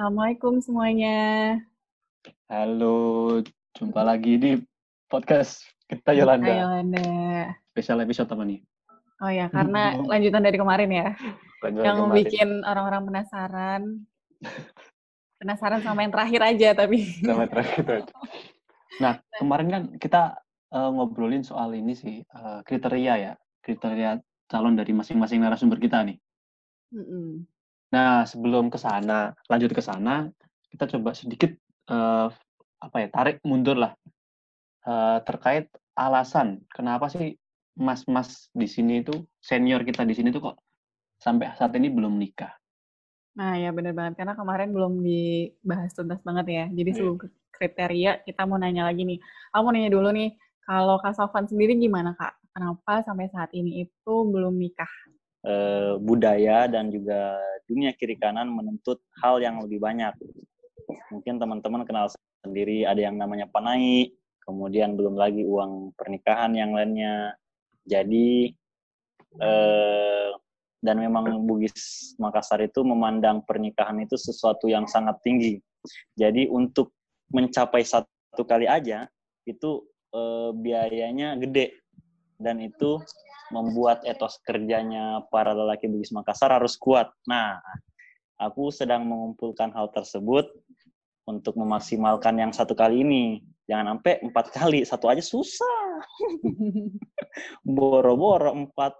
Assalamualaikum semuanya. Halo, jumpa lagi di podcast kita Yolanda. Hai Yolanda. Spesial episode apa nih? Oh ya, karena lanjutan dari kemarin ya. Lanjut yang kemarin. bikin orang-orang penasaran. penasaran sama yang terakhir aja tapi. Sama terakhir aja. Nah, kemarin kan kita eh, ngobrolin soal ini sih, eh, kriteria ya. Kriteria calon dari masing-masing narasumber kita nih. Mm-mm. Nah, sebelum ke sana, lanjut ke sana, kita coba sedikit eh, apa ya, tarik mundur lah Eh, terkait alasan kenapa sih mas-mas di sini itu senior kita di sini tuh kok sampai saat ini belum nikah. Nah ya bener banget, karena kemarin belum dibahas tuntas banget ya. Jadi Iya. sebelum ke kriteria, kita mau nanya lagi nih. Aku mau nanya dulu nih, kalau Kak Sofan sendiri gimana Kak? Kenapa sampai saat ini itu belum nikah? Eh, budaya dan juga dunia kiri kanan menuntut hal yang lebih banyak. Mungkin teman-teman kenal sendiri ada yang namanya panai, kemudian belum lagi uang pernikahan yang lainnya. Jadi eh, dan memang Bugis Makassar itu memandang pernikahan itu sesuatu yang sangat tinggi. Jadi untuk mencapai satu kali aja itu eh, biayanya gede dan itu membuat etos kerjanya para lelaki Bugis Makassar harus kuat. Nah, aku sedang mengumpulkan hal tersebut untuk memaksimalkan yang satu kali ini. Jangan sampai empat kali, satu aja susah. Boro-boro empat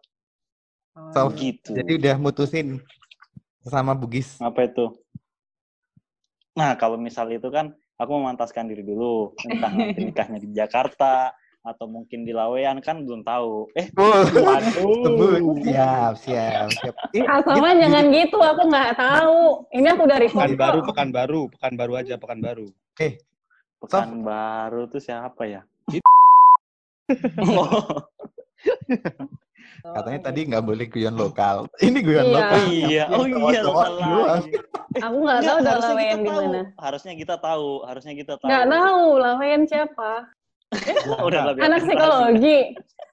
Oh, So, gitu. Jadi udah mutusin sama Bugis. apa itu? Nah, kalau misal itu kan aku memantaskan diri dulu, entah nanti nikahnya di Jakarta atau mungkin di Lawean kan belum tahu. Eh, Sebut. Siap, siap, siap. Eh, gitu- jangan gitu, aku nggak tahu. Ini aku dari Pekan baru, pekan baru, pekan baru aja, pekan baru. Pekan baru tuh siapa ya? Oh, Katanya tadi nggak boleh guyon lokal. Ini guyon Iya. lokal. iya, oh iya, salah doang. lagi. Aku nggak Enggak, tahu dah harusnya lawean kita di tahu. mana. Harusnya kita tahu, harusnya kita tahu. Nggak tahu lawean siapa. Udah lebih Anak psikologi.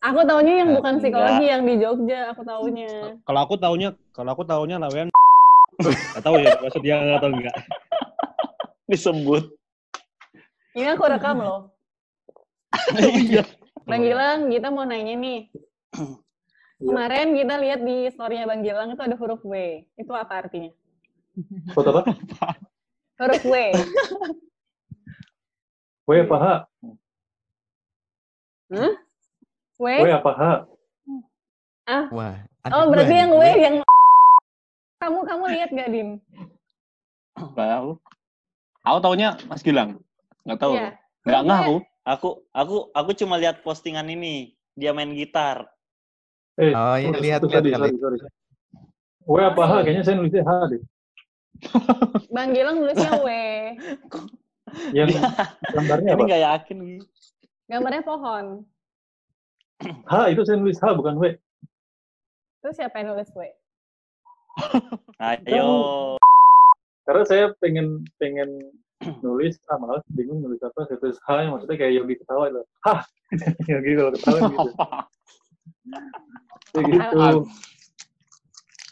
Aku taunya yang bukan Enggak. psikologi yang di Jogja, aku taunya. Kalau aku taunya, kalau aku taunya lawean Gak tahu ya, maksud dia nggak tahu nggak. disebut. Ini aku rekam loh. Iya. Bang Gilang, kita mau nanya nih. Kemarin kita lihat di story-nya Bang Gilang itu ada huruf W. Itu apa artinya? Foto apa? Huruf W. W apa H? W? W apa H? Wah. ada Oh, berarti yang W yang kamu kamu lihat gak, Din? Nggak tahu. Aku taunya Mas Gilang. Nggak tahu. Iya. Nggak ngah aku. Aku aku aku cuma lihat postingan ini, dia main gitar. Eh, Oh, iya, lihat, lihat sorry, sorry. W apa H? Kayaknya saya nulisnya H deh. Bang Gilang nulisnya W. Yang gambarnya Ini apa? nggak yakin. Gambarnya pohon. H itu saya nulis H bukan W. Terus siapa yang nulis W? Ayo. Karena saya pengen pengen nulis, ah malah bingung nulis apa. Saya tulis H yang maksudnya kayak Yogi ketawa itu. Hah! Yogi kalau ketawa gitu. Kayak gitu.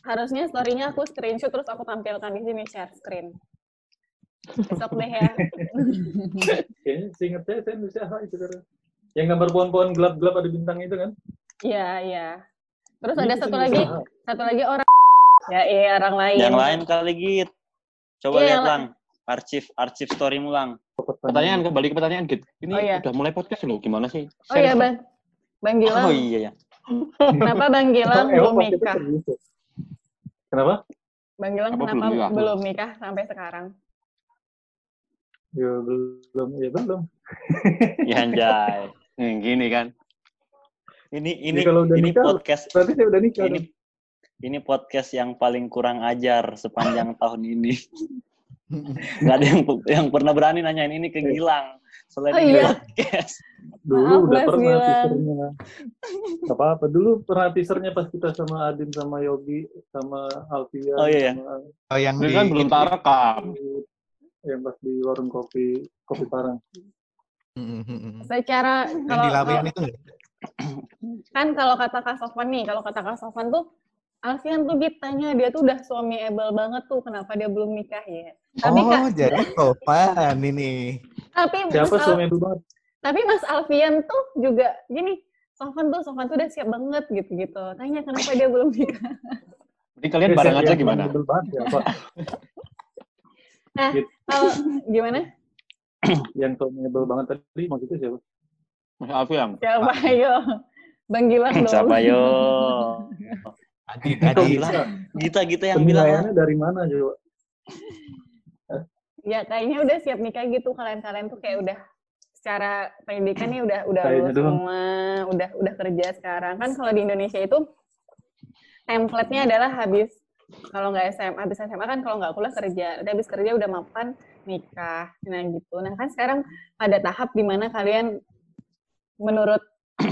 Harusnya story-nya aku screenshot terus aku tampilkan di sini share screen. Besok deh ya. Kayaknya seingat saya, saya nulisnya H itu karena. Yang gambar pohon-pohon gelap-gelap ada bintang itu kan? Iya, iya. Terus ada saya satu lagi, satu lagi orang ya iya orang lain. Yang lain kali Git. Coba Iya, lihat lang. Arsip arsip story mulang. Pertanyaan kembali ke pertanyaan Git. Ini Oh, iya. udah mulai podcast loh. Gimana sih? Oh iya. Bang. Bang Gilang. Oh iya ya. Kenapa Bang Gilang belum nikah? Kenapa? Bang Gilang Apa kenapa belum nikah sampai sekarang? Ya belum, ya belum. Ya anjay. Nih, gini kan. Ini ini Ya, kalau udah ini nikah, podcast Berarti saya udah nikah. ini ini podcast yang paling kurang ajar sepanjang tahun ini. Gak ada yang yang pernah berani nanyain ini ke Gilang selain Oh, iya. podcast. Dulu Maaf, udah Mas pernah Gilang. teasernya. Gak apa-apa. Dulu pernah teasernya pas kita sama Adin, sama Yogi, sama Alfia. Oh, iya, iya. sama Oh, yang Ini di kan belum tak rekam. Yang pas di warung kopi kopi Parang. Mm-mm. Secara Yang kalau di Lawean itu kan kalau kata Kak Sofan nih, kalau kata Kak Sofan tuh Alfian tuh ditanya dia tuh udah suami able banget tuh, kenapa dia belum nikah ya? Tapi oh, Kak, jadi Topan ini. tapi Mas, Siapa suami banget? tapi Mas Alfian tuh juga gini, Sofan tuh Sofan tuh udah siap banget gitu-gitu. Tanya kenapa dia belum nikah. Jadi kalian bareng aja gimana? Yang ya, Pak. Kalau gimana? Yang suamiable banget tadi maksudnya siapa? Mas Alfian. Siapa ayo? Bang Gilang dong. Siapa yo? Adit. bisa? Gita Gita yang bilang dari mana coba? Ya kayaknya udah siap nikah gitu kalian-kalian tuh kayak udah secara pendidikan nih udah udah lulus doang. semua, udah udah kerja sekarang. Kan kalau di Indonesia itu template-nya adalah habis kalau nggak SMA, habis SMA kan kalau nggak kuliah kerja, udah habis kerja udah mapan nikah, nah gitu. Nah kan sekarang ada tahap di mana kalian menurut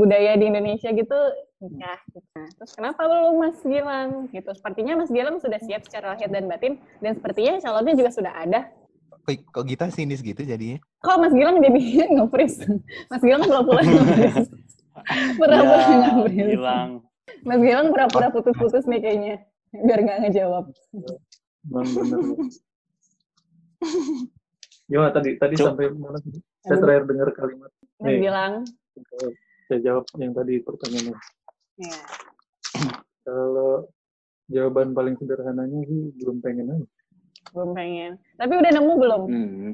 budaya di Indonesia gitu nikah. Gitu. Nah, terus kenapa belum Mas Gilang gitu? Sepertinya Mas Gilang sudah siap secara lahir dan batin dan sepertinya calonnya juga sudah ada. Kok, kok kita sinis gitu jadinya? Kok Mas Gilang jadi nge-freeze? Mas Gilang pura-pura nge-freeze. Pura-pura Ya, nge-freeze. bilang. Mas Gilang pura-pura putus-putus nih kayaknya. Biar nggak ngejawab. Memang bener. Gimana tadi? Tadi Coba. sampai mana? sih? Saya terakhir dengar kalimat. Nih. Gilang. Saya jawab yang tadi pertanyaannya. Ya. Kalau jawaban paling sederhananya sih belum pengen aja. Belum pengen. Tapi udah nemu belum? Hmm.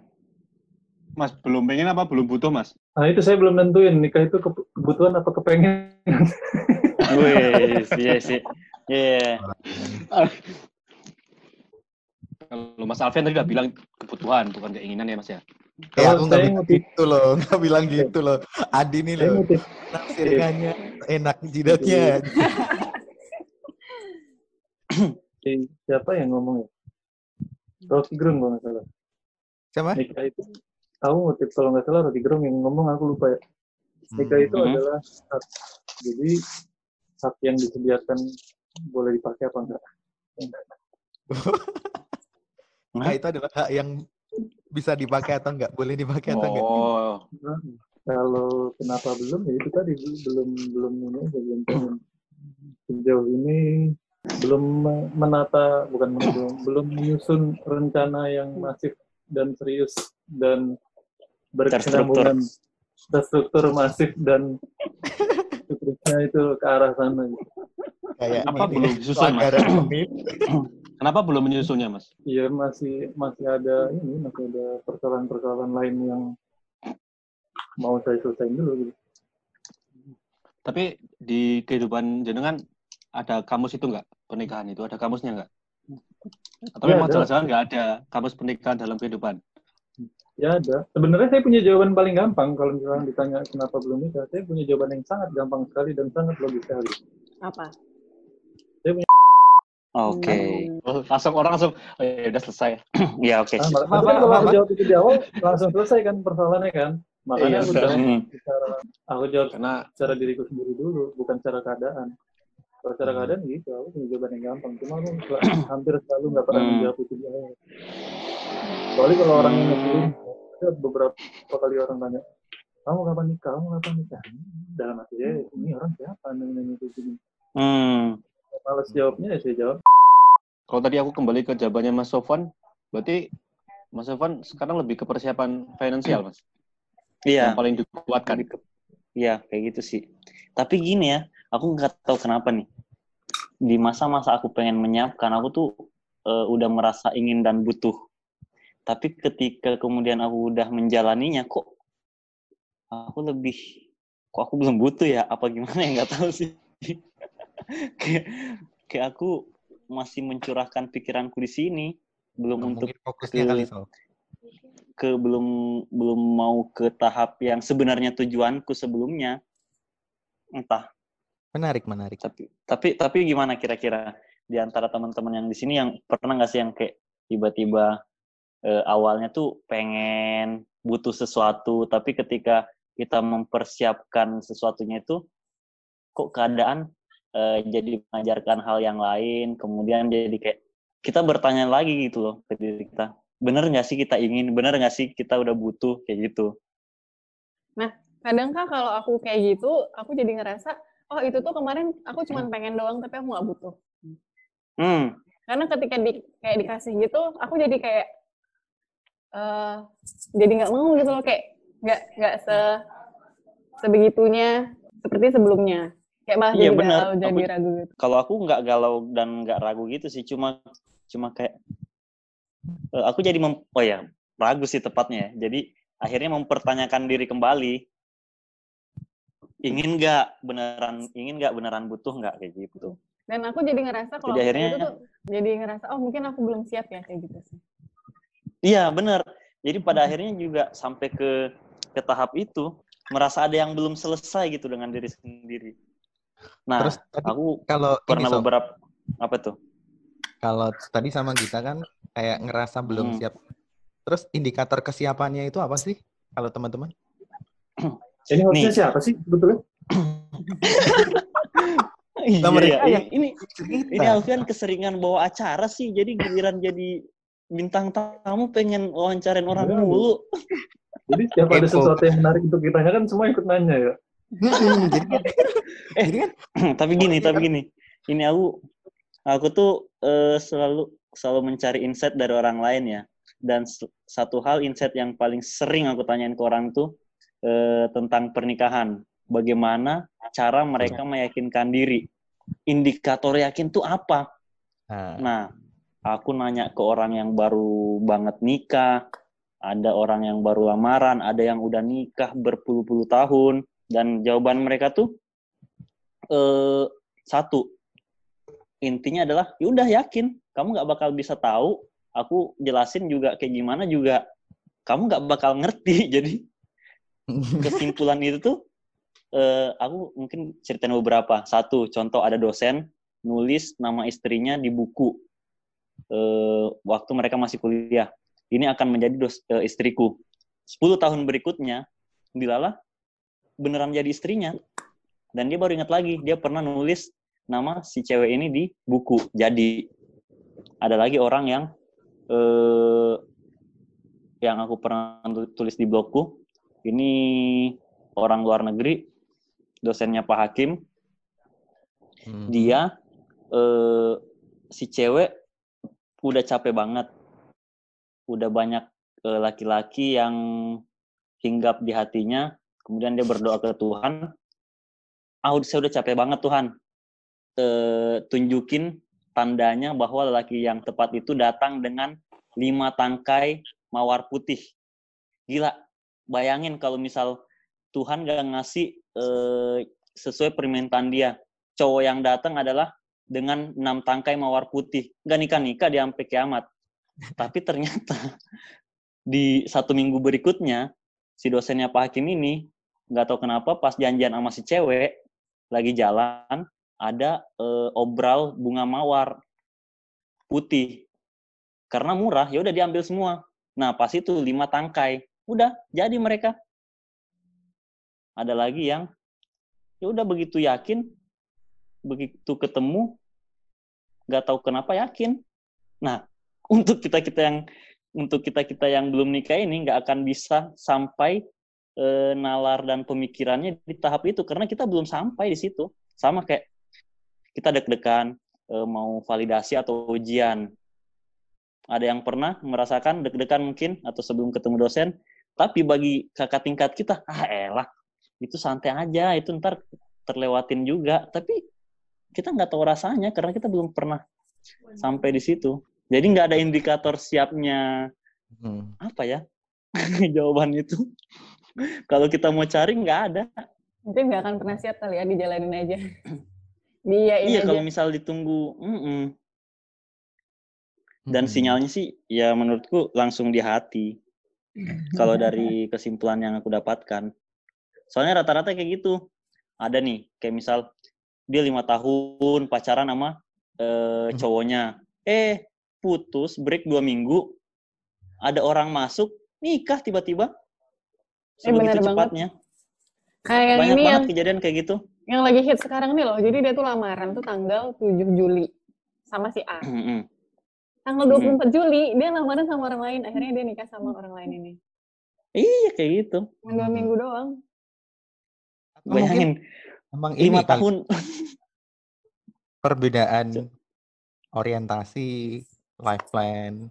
Mas belum pengen apa belum butuh mas? Nah itu saya belum nentuin nikah itu ke- kebutuhan apa kepengen. Wih, iya sih. Iya. Kalau Mas Alfian tadi udah bilang kebutuhan bukan keinginan ya mas ya. Kalau aku nggak bilang ngutip- gitu loh, nggak bilang gitu loh. Adi nih loh, ngutip nafsirkannya enak jidatnya. si- siapa yang ngomong ya? Rocky Gerung kalau nggak salah. Siapa? Nikah itu, aku ngutip kalau nggak salah Rocky Gerung yang ngomong aku lupa ya. Nikah itu Hmm. adalah hak. Jadi hak yang disediakan boleh dipakai apa enggak? Nah, itu adalah hak yang bisa dipakai atau enggak, boleh dipakai atau enggak. Oh, Nah, kalau kenapa belum ya itu tadi belum belum ini belum sejauh ini belum me- menata bukan belum belum menyusun rencana yang masif dan serius dan berkesinambungan. Terstruktur masif dan seterusnya itu ke arah sana gitu. Kayak Apa ini, belum disusun, Mas? kenapa belum menyusunnya mas? Iya masih masih ada ini masih ada persoalan-persoalan lain yang mau saya selesaiin dulu gitu. Tapi di kehidupan jenengan ada kamus itu nggak pernikahan itu? Ada kamusnya nggak? Atau Ya, memang jelas-jelas nggak ada kamus pernikahan dalam kehidupan? Ya ada. Sebenarnya saya punya jawaban paling gampang kalau misalnya ditanya kenapa belum nikah. Saya punya jawaban yang sangat gampang sekali dan sangat logis sekali. Apa? Oke. Hmm. Oh, langsung orang langsung, oh, ya udah selesai. Ya oke. Nah, sip. makanya Apa- kalau aku jawab itu di awal langsung selesai kan persoalannya kan. Makanya Iya, aku jawab Hmm. secara aku jawab Karena secara diriku sendiri dulu, bukan secara keadaan. Kalau secara Hmm. keadaan gitu, aku punya jawaban yang gampang. Cuma aku hampir selalu nggak pernah Hmm. menjawab itu di awal. Kecuali kalau orang yang ngeselin, ada beberapa kali orang tanya, kamu kapan nikah? Kamu kapan nikah? Dalam hati ya, ini orang siapa nanya itu gini. Hmm. Males jawabnya ya saya jawab. kalau tadi aku kembali ke jawabannya Mas Sofwan, berarti Mas Sofwan sekarang lebih ke persiapan finansial, Mas. Iya. Yang paling dikuatkan. Iya, kayak gitu sih. Tapi gini ya, aku nggak tahu kenapa nih. Di masa-masa aku pengen menyiapkan, aku tuh eh, udah merasa ingin dan butuh. Tapi ketika kemudian aku udah menjalaninya, kok aku lebih, kok aku belum butuh ya? Apa gimana ya? Nggak tahu sih. kayak, kayak aku masih mencurahkan pikiranku di sini, belum untuk Mungkin fokusnya ke- kali, Sol. ke belum belum mau ke tahap yang sebenarnya tujuanku sebelumnya entah Menarik, menarik. tapi tapi tapi gimana kira-kira di antara teman-teman yang di sini yang pernah nggak sih yang kayak tiba-tiba eh, awalnya tuh pengen butuh sesuatu tapi ketika kita mempersiapkan sesuatunya itu kok keadaan eh, jadi mengajarkan hal yang lain kemudian jadi kayak kita bertanya lagi gitu loh ke diri kita. Bener nggak sih kita ingin? Bener nggak sih kita udah butuh? Kayak gitu. Kadang kak kalau aku kayak gitu, aku jadi ngerasa, oh itu tuh kemarin aku cuma pengen doang tapi aku nggak butuh. hmm. Karena ketika di kayak dikasih gitu aku jadi kayak eh jadi nggak mau gitu loh kayak nggak nggak se sebegitunya seperti sebelumnya kayak malah Iya, jadi benar. galau jadi Aku- ragu gitu. kalau aku nggak galau dan nggak ragu gitu sih cuma cuma kayak eh, aku jadi mem, oh ya ragu sih tepatnya ya. jadi akhirnya mempertanyakan diri kembali. Ingin nggak beneran ingin nggak beneran butuh nggak kayak gitu. Dan aku jadi ngerasa kalau Jadi akhirnya- itu tuh jadi ngerasa oh mungkin aku belum siap ya kayak gitu sih. Iya bener. Jadi pada akhirnya juga sampai ke ke tahap itu merasa ada yang belum selesai gitu dengan diri sendiri nah Terus aku kalau ini pernah Sob, beberapa apa tuh kalau tadi sama Gita kan kayak ngerasa belum Hmm. siap. Terus indikator kesiapannya itu apa sih? Kalau teman-teman? Ini hostnya Nih. siapa sih sebetulnya? iya, mereka iya. yang- ini Cerita. Ini Alfian keseringan bawa acara sih, jadi giliran jadi bintang tamu pengen wawancarain orang mulu. Jadi setiap ada sesuatu yang menarik untuk ditanya kan semua ikut nanya ya. Jadi kan, Eh. jadi kan tapi gini, tapi gini. Ini aku aku tuh eh, selalu selalu mencari insight dari orang lain ya. Dan satu hal insight yang paling sering aku tanyain ke orang tuh eh, tentang pernikahan. Bagaimana cara mereka meyakinkan diri? Indikator yakin tuh apa? Nah, Nah, aku nanya ke orang yang baru banget nikah, ada orang yang baru lamaran, ada yang udah nikah berpuluh-puluh tahun, dan jawaban mereka tuh eh, satu, intinya adalah, ya udah yakin, kamu nggak bakal bisa tahu, aku jelasin juga kayak gimana juga, kamu nggak bakal ngerti. Jadi kesimpulan itu tuh, eh, aku mungkin ceritain beberapa. Satu, contoh ada dosen nulis nama istrinya di buku eh, waktu mereka masih kuliah. Ini akan menjadi dos, eh, istriku. 10 tahun berikutnya, Dilala beneran jadi istrinya. Dan dia baru ingat lagi, dia pernah nulis nama si cewek ini di buku. Jadi, ada lagi orang yang eh, yang aku pernah tu- tulis di blogku. Ini orang luar negeri, dosennya Pak Hakim. hmm. Dia eh, si cewek udah capek banget, udah banyak eh, laki-laki yang hinggap di hatinya. Kemudian dia berdoa ke Tuhan, ah saya udah capek banget Tuhan, Eh, tunjukin tandanya bahwa lelaki yang tepat itu datang dengan lima tangkai mawar putih. Gila, bayangin kalau misal Tuhan gak ngasih eh, sesuai permintaan dia. Cowok yang datang adalah dengan enam tangkai mawar putih. Gak nikah-nikah dia sampai kiamat. Tapi ternyata di satu minggu berikutnya, si dosennya Pak Hakim ini, nggak tahu kenapa pas janjian sama si cewek, lagi jalan, ada eh, obral bunga mawar putih. Karena murah, ya udah diambil semua. Nah, pas itu lima tangkai. Udah, jadi mereka. Ada lagi yang ya udah begitu yakin, begitu ketemu, nggak tahu kenapa yakin. Nah, untuk kita kita yang untuk kita kita yang belum nikah ini nggak akan bisa sampai eh, nalar dan pemikirannya di tahap itu karena kita belum sampai di situ. Sama kayak kita deg-degan eh, mau validasi atau ujian. Ada yang pernah merasakan deg-degan mungkin atau sebelum ketemu dosen, tapi bagi kakak tingkat kita, ah elah, itu santai aja, itu ntar terlewatin juga. Tapi kita nggak tahu rasanya karena kita belum pernah sampai di situ. Jadi nggak ada indikator siapnya Hmm. apa ya jawaban itu. Kalau kita mau cari nggak ada. mungkin nggak akan pernah siap kali ya dijalanin aja Iya aja kalau misal ditunggu, mm-mm. dan Hmm. sinyalnya sih ya menurutku langsung di hati. Kalau dari kesimpulan yang aku dapatkan, soalnya rata-rata kayak gitu. Ada nih, kayak misal dia lima tahun pacaran sama eh, cowoknya, eh putus, break dua minggu, ada orang masuk nikah tiba-tiba, Eh, benar sebegitu banget. cepatnya. kayak Banyak ini banget yang kejadian kayak gitu. yang lagi hit sekarang nih loh jadi dia tuh lamaran tuh tanggal 7 Juli sama si A tanggal 24 Juli dia lamaran sama orang lain akhirnya dia nikah sama orang lain ini Iya kayak gitu. Dua Hmm. minggu doang Bayangin emang ini lima kali, tahun perbedaan orientasi, life plan.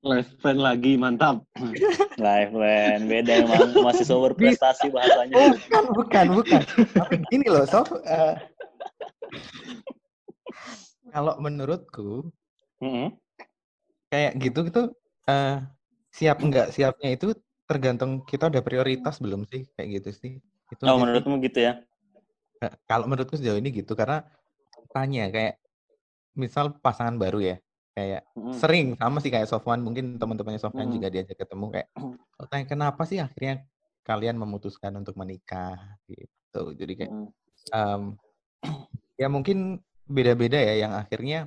Life plan lagi, mantap. Life plan beda emang mahasiswa berprestasi bahasanya. Bukan, bukan, bukan. Tapi gini loh, Sof. eh, kalau menurutku Mm-mm. kayak gitu gitu eh siap nggak siapnya itu tergantung kita ada prioritas belum sih kayak gitu sih. Itu Oh menurutmu gitu ya? Eh, Kalau menurutku sejauh ini gitu karena tanya kayak misal pasangan baru ya kayak Mm-mm. sering sama sih kayak Sofwan mungkin teman-temannya Sofwan Mm. juga diajak ketemu kayak "Oh, tanya kenapa sih akhirnya kalian memutuskan untuk menikah gitu jadi kayak Mm. em, ya mungkin beda-beda ya yang akhirnya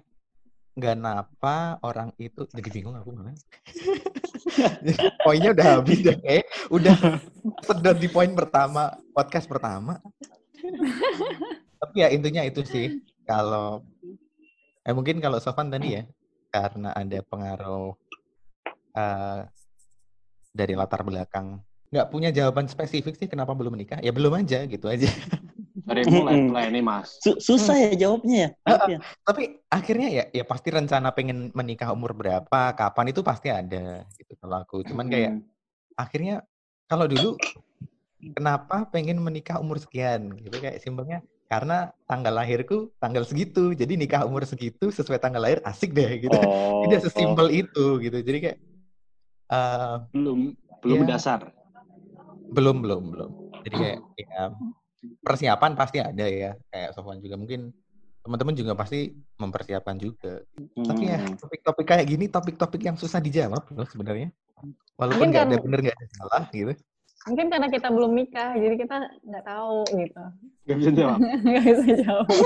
nggak napa orang itu jadi bingung aku malah poinnya udah habis deh udah sedot di poin pertama podcast pertama tapi ya intinya itu sih kalau eh mungkin kalau Sofan tadi ya karena ada pengaruh eh, dari latar belakang. Nggak punya jawaban spesifik sih kenapa belum menikah. Ya belum aja gitu aja. Dari mulai plan ini, Mas. Su- susah ya jawabnya ya? Ya? tapi akhirnya ya ya pasti rencana pengen menikah umur berapa kapan itu pasti ada gitu kalau aku cuman kayak akhirnya kalau dulu kenapa pengen menikah umur sekian gitu? Kayak simpelnya karena tanggal lahirku tanggal segitu. Jadi nikah umur segitu sesuai tanggal lahir asik deh gitu. Oh, udah sesimpel itu gitu. Jadi kayak eh, Belum belum Ya. dasar. belum belum belum. Jadi kayak ya persiapan pasti ada ya. Kayak Sofwan juga mungkin teman-teman juga pasti mempersiapkan juga. Tapi ya Mm. topik-topik kayak gini topik-topik yang susah dijawab loh sebenarnya. Walaupun nggak ada bener nggak ada salah gitu Mungkin karena kita belum nikah, jadi kita nggak tahu gitu. Gak bisa jawab. Nggak bisa jawab.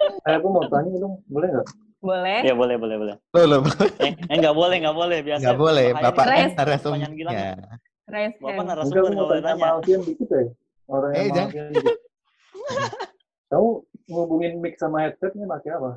Eh, aku mau tanya dong, boleh nggak? Boleh? Ya boleh, boleh, boleh. loh loh Eh, eh nggak boleh, nggak boleh. Biasa nggak boleh bapak kan Res. Pertanyaan Gilang. narasumbernya Raise Bapak narasumber aku nggak mau boleh tanya Alfian dikit ya. Orang Eh, yang jangan. dikit. Kamu ngubungin mic sama headsetnya pakai apa?